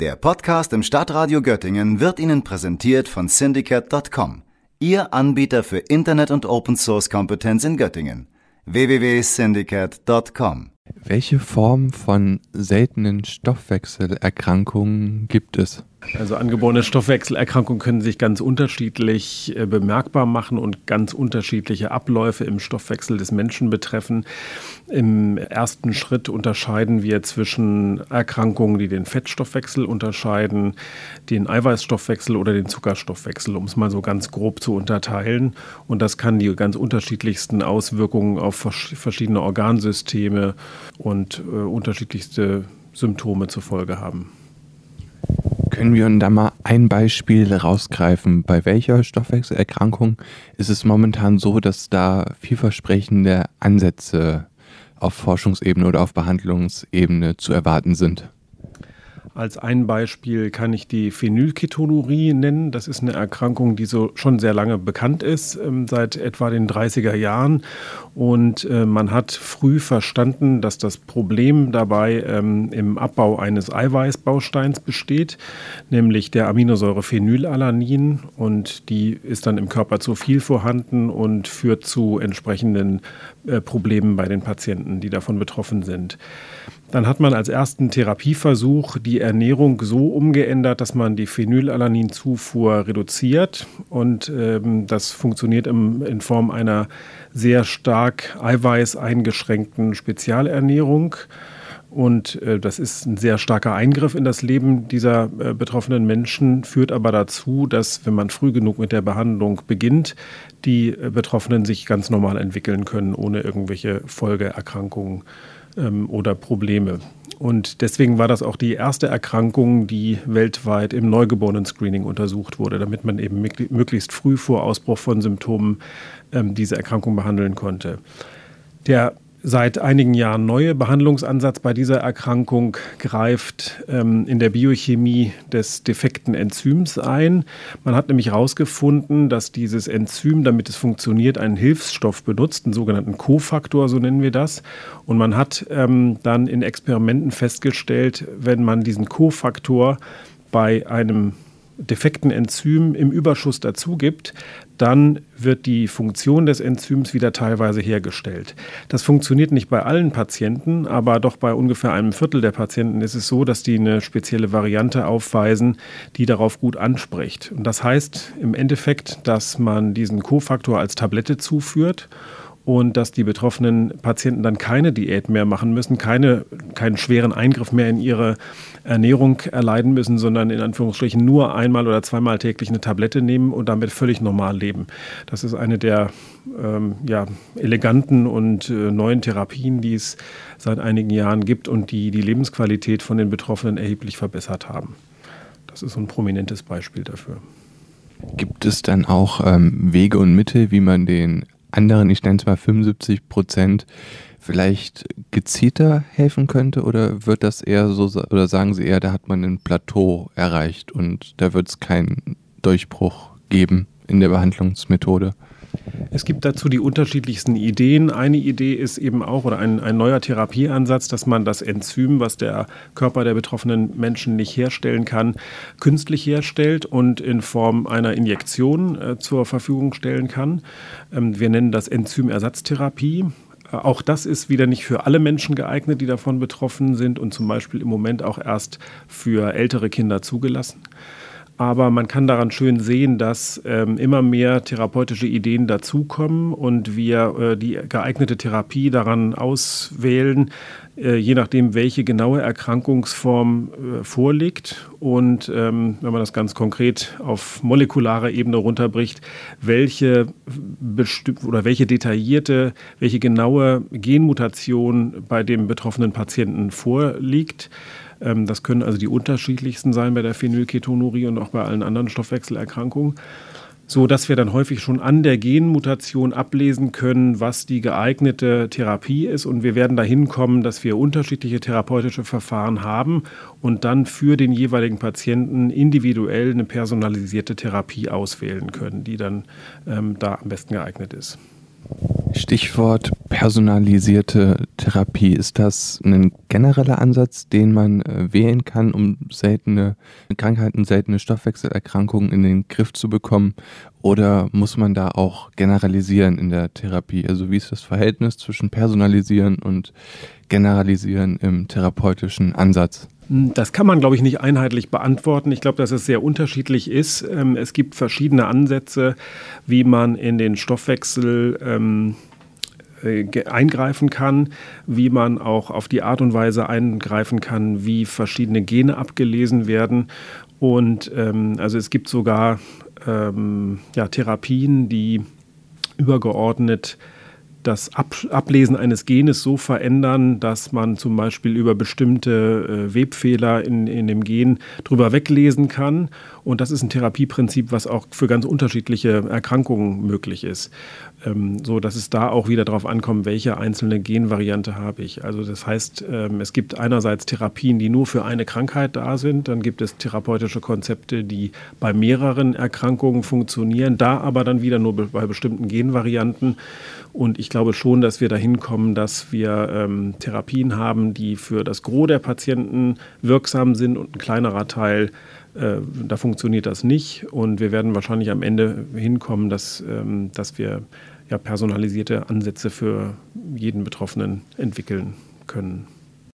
Der Podcast im Stadtradio Göttingen wird Ihnen präsentiert von Syndicate.com, Ihr Anbieter für Internet- und Open-Source-Kompetenz in Göttingen. www.syndicate.com Welche Form von seltenen Stoffwechselerkrankungen gibt es? Also angeborene Stoffwechselerkrankungen können sich ganz unterschiedlich äh, bemerkbar machen und ganz unterschiedliche Abläufe im Stoffwechsel des Menschen betreffen. Im ersten Schritt unterscheiden wir zwischen Erkrankungen, die den Fettstoffwechsel unterscheiden, den Eiweißstoffwechsel oder den Zuckerstoffwechsel, um es mal so ganz grob zu unterteilen. Und das kann die ganz unterschiedlichsten Auswirkungen auf verschiedene Organsysteme und äh, unterschiedlichste Symptome zur Folge haben. Können wir da mal ein Beispiel rausgreifen? Bei welcher Stoffwechselerkrankung ist es momentan so, dass da vielversprechende Ansätze auf Forschungsebene oder auf Behandlungsebene zu erwarten sind? Als ein Beispiel kann ich die Phenylketonurie nennen. Das ist eine Erkrankung, die so schon sehr lange bekannt ist, ähm, seit etwa den 30er Jahren. Und äh, man hat früh verstanden, dass das Problem dabei ähm, im Abbau eines Eiweißbausteins besteht, nämlich der Aminosäure Phenylalanin. Und die ist dann im Körper zu viel vorhanden und führt zu entsprechenden äh, Problemen bei den Patienten, die davon betroffen sind. Dann hat man als ersten Therapieversuch die Ernährung so umgeändert, dass man die Phenylalaninzufuhr reduziert. Und ähm, das funktioniert im, in Form einer sehr stark Eiweiß eingeschränkten Spezialernährung. Und äh, das ist ein sehr starker Eingriff in das Leben dieser äh, betroffenen Menschen, führt aber dazu, dass, wenn man früh genug mit der Behandlung beginnt, die äh, Betroffenen sich ganz normal entwickeln können, ohne irgendwelche Folgeerkrankungen ähm, oder Probleme. Und deswegen war das auch die erste Erkrankung, die weltweit im Neugeborenen-Screening untersucht wurde, damit man eben möglichst früh vor Ausbruch von Symptomen ähm, diese Erkrankung behandeln konnte. Der seit einigen Jahren neue Behandlungsansatz bei dieser Erkrankung greift ähm, in der Biochemie des defekten Enzyms ein. Man hat nämlich herausgefunden, dass dieses Enzym, damit es funktioniert, einen Hilfsstoff benutzt, einen sogenannten Kofaktor, so nennen wir das. Und man hat ähm, dann in Experimenten festgestellt, wenn man diesen Kofaktor bei einem defekten Enzym im Überschuss dazu gibt, dann wird die Funktion des Enzyms wieder teilweise hergestellt. Das funktioniert nicht bei allen Patienten, aber doch bei ungefähr einem Viertel der Patienten ist es so, dass die eine spezielle Variante aufweisen, die darauf gut anspricht. Und das heißt im Endeffekt, dass man diesen Kofaktor als Tablette zuführt und dass die betroffenen Patienten dann keine Diät mehr machen müssen, keine, keinen schweren Eingriff mehr in ihre Ernährung erleiden müssen, sondern in Anführungsstrichen nur einmal oder zweimal täglich eine Tablette nehmen und damit völlig normal leben. Das ist eine der ähm, ja, eleganten und äh, neuen Therapien, die es seit einigen Jahren gibt und die die Lebensqualität von den Betroffenen erheblich verbessert haben. Das ist ein prominentes Beispiel dafür. Gibt es dann auch ähm, Wege und Mittel, wie man den anderen, ich nenne es mal 75 Prozent, vielleicht gezielter helfen könnte? Oder wird das eher so, oder sagen Sie eher, da hat man ein Plateau erreicht und da wird es keinen Durchbruch geben in der Behandlungsmethode? Es gibt dazu die unterschiedlichsten Ideen. Eine Idee ist eben auch, oder ein, ein, neuer Therapieansatz, dass man das Enzym, was der Körper der betroffenen Menschen nicht herstellen kann, künstlich herstellt und in Form einer Injektion äh, zur Verfügung stellen kann. Ähm, wir nennen das Enzymersatztherapie. Äh, auch das ist wieder nicht für alle Menschen geeignet, die davon betroffen sind und zum Beispiel im Moment auch erst für ältere Kinder zugelassen. Aber man kann daran schön sehen, dass ähm, immer mehr therapeutische Ideen dazukommen und wir äh, die geeignete Therapie daran auswählen, äh, je nachdem, welche genaue Erkrankungsform äh, vorliegt. Und ähm, wenn man das ganz konkret auf molekularer Ebene runterbricht, welche oder welche detaillierte, welche genaue Genmutation bei dem betroffenen Patienten vorliegt ähm, das können also die unterschiedlichsten sein bei der Phenylketonurie und auch bei allen anderen Stoffwechselerkrankungen so dass wir dann häufig schon an der Genmutation ablesen können, was die geeignete Therapie ist. Und wir werden dahin kommen, dass wir unterschiedliche therapeutische Verfahren haben und dann für den jeweiligen Patienten individuell eine personalisierte Therapie auswählen können, die dann ähm, da am besten geeignet ist. Stichwort personalisierte Therapie. Ist das ein genereller Ansatz, den man äh, wählen kann, um seltene Krankheiten, seltene Stoffwechselerkrankungen in den Griff zu bekommen? Oder muss man da auch generalisieren in der Therapie? Also wie ist das Verhältnis zwischen personalisieren und generalisieren im therapeutischen Ansatz? Das kann man, glaube ich, nicht einheitlich beantworten. Ich glaube, dass es sehr unterschiedlich ist. Ähm, es gibt verschiedene Ansätze, wie man in den Stoffwechsel ähm, äh, eingreifen kann, wie man auch auf die Art und Weise eingreifen kann, wie verschiedene Gene abgelesen werden. Und ähm, also es gibt sogar ähm, ja, Therapien, die übergeordnet das Ab Ablesen eines Genes so verändern, dass man zum Beispiel über bestimmte äh, Webfehler in, in dem Gen drüber weglesen kann. Und das ist ein Therapieprinzip, was auch für ganz unterschiedliche Erkrankungen möglich ist. Ähm, so dass es da auch wieder darauf ankommt, welche einzelne Genvariante habe ich. Also das heißt, ähm, es gibt einerseits Therapien, die nur für eine Krankheit da sind, dann gibt es therapeutische Konzepte, die bei mehreren Erkrankungen funktionieren, da aber dann wieder nur bei bestimmten Genvarianten. Und ich glaube schon, dass wir dahin kommen, dass wir ähm, Therapien haben, die für das Gros der Patienten wirksam sind und ein kleinerer Teil äh, da funktioniert das nicht. Und wir werden wahrscheinlich am Ende hinkommen, dass, ähm, dass wir ja, personalisierte Ansätze für jeden Betroffenen entwickeln können.